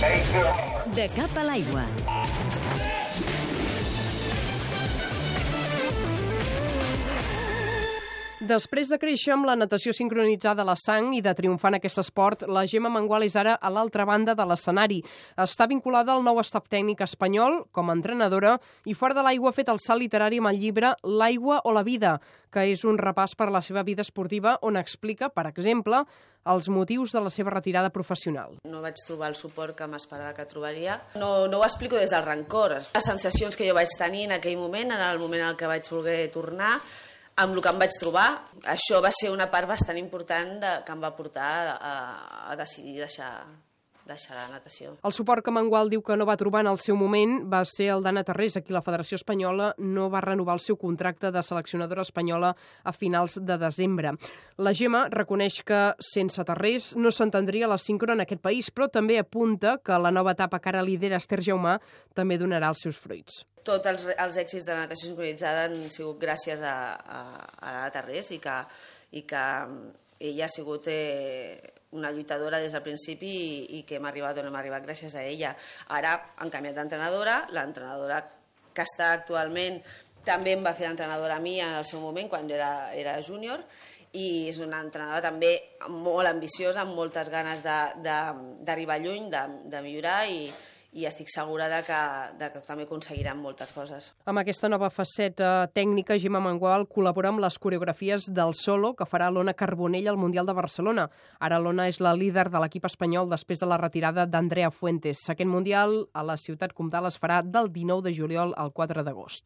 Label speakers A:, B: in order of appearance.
A: De cap a l'aigua.
B: Després de créixer amb la natació sincronitzada a la sang i de triomfar en aquest esport, la Gemma Mangual és ara a l'altra banda de l'escenari. Està vinculada al nou estat tècnic espanyol com a entrenadora i fora de l'aigua ha fet el salt literari amb el llibre L'aigua o la vida, que és un repàs per a la seva vida esportiva on explica, per exemple, els motius de la seva retirada professional.
C: No vaig trobar el suport que m'esperava que trobaria. No, no ho explico des del rancor. Les sensacions que jo vaig tenir en aquell moment, en el moment en que vaig voler tornar, amb el que em vaig trobar, això va ser una part bastant important de, que em va portar a, a decidir deixar, deixar la natació.
B: El suport que Mangual diu que no va trobar en el seu moment va ser el d'Anna Terrés, a qui la Federació Espanyola no va renovar el seu contracte de seleccionadora espanyola a finals de desembre. La Gemma reconeix que sense Terrés no s'entendria la síncro en aquest país, però també apunta que la nova etapa que ara lidera Esther Jaumà també donarà els seus fruits
C: tots els, els èxits de la natació sincronitzada han sigut gràcies a, a, a la Terrés i que, i que ella ha sigut eh, una lluitadora des del principi i, i que hem arribat on hem arribat gràcies a ella. Ara han canviat d'entrenadora, l'entrenadora que està actualment també em va fer d'entrenadora a mi en el seu moment, quan era, era júnior, i és una entrenadora també molt ambiciosa, amb moltes ganes d'arribar lluny, de, de millorar i, i estic segura de que, de que també aconseguiran moltes coses.
B: Amb aquesta nova faceta tècnica, Gemma Mangual col·labora amb les coreografies del solo que farà l'Ona Carbonell al Mundial de Barcelona. Ara l'Ona és la líder de l'equip espanyol després de la retirada d'Andrea Fuentes. Aquest Mundial a la ciutat comtal es farà del 19 de juliol al 4 d'agost.